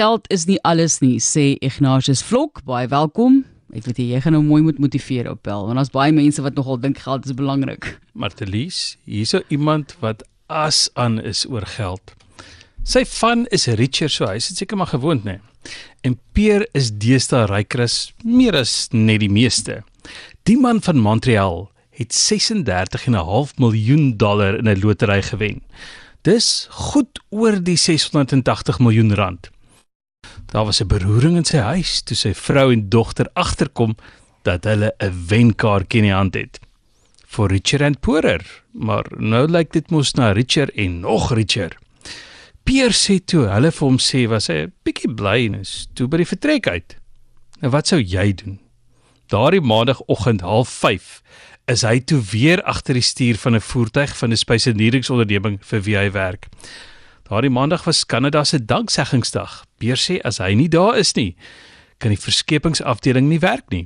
Geld is nie alles nie, sê Ignatius Vlok. Baie welkom. Ek weet jy gaan nou mooi moet motiveer op Pel, want daar's baie mense wat nogal dink geld is belangrik. Martelies, hierso iemand wat as aan is oor geld. Sy van is richer so hy is seker maar gewoond nê. En Peer is deesdae ryker as meer as net die meeste. Die man van Montreal het 36,5 miljoen dollar in 'n lotery gewen. Dis goed oor die 680 miljoen rand. Daar was 'n beroering in sy huis toe sy vrou en dogter agterkom dat hulle 'n wenkaartjie in die hand het. For richer and poorer, maar nou lyk dit mos na richer en nog richer. Pier sê toe hulle vir hom sê was hy 'n bietjie bly en is toe by die vertrek uit. Nou wat sou jy doen? Daardie maandagooggend 05:30 is hy toe weer agter die stuur van 'n voertuig van 'n spesialiseringsonderneming vir wie hy werk. Daardie maandag was Kanada se dankseggingsdag. Beer sê as hy nie daar is nie, kan die verskepingsafdeling nie werk nie.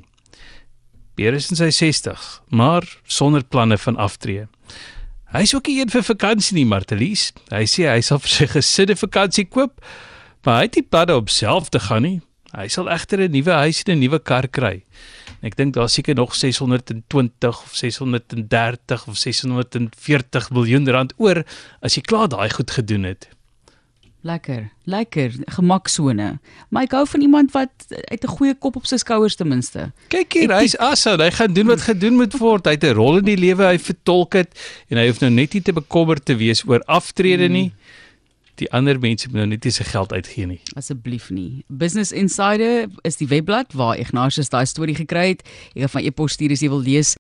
Beer is in sy 60, maar sonder planne van aftree. Hy is ook nie een vir vakansie nie, Martelies. Hy sê hy sal vir sy gesin 'n vakansie koop, maar hy het nie planne om self te gaan nie. Hy sal egter 'n nuwe huis en 'n nuwe kar kry. Ek dink daar seker nog 620 of 630 of 640 miljoen rand oor as jy klaar daai goed gedoen het. Lekker, lekker, gemaksone. Maar ek hou van iemand wat uit 'n goeie kop op sy skouers ten minste. Kyk hier, hy's assa, hy gaan doen wat gedoen moet word. Hy het 'n rol in die lewe, hy vertolk dit en hy hoef nou net nie te bekommerd te wees oor aftrede nie. Hmm die ander mense moet nou net nie se geld uitgee nie. Asseblief nie. Business Insider is die webblad waar Ignatius daai storie gekry het. Jy kan van e-pos stuur as jy wil lees.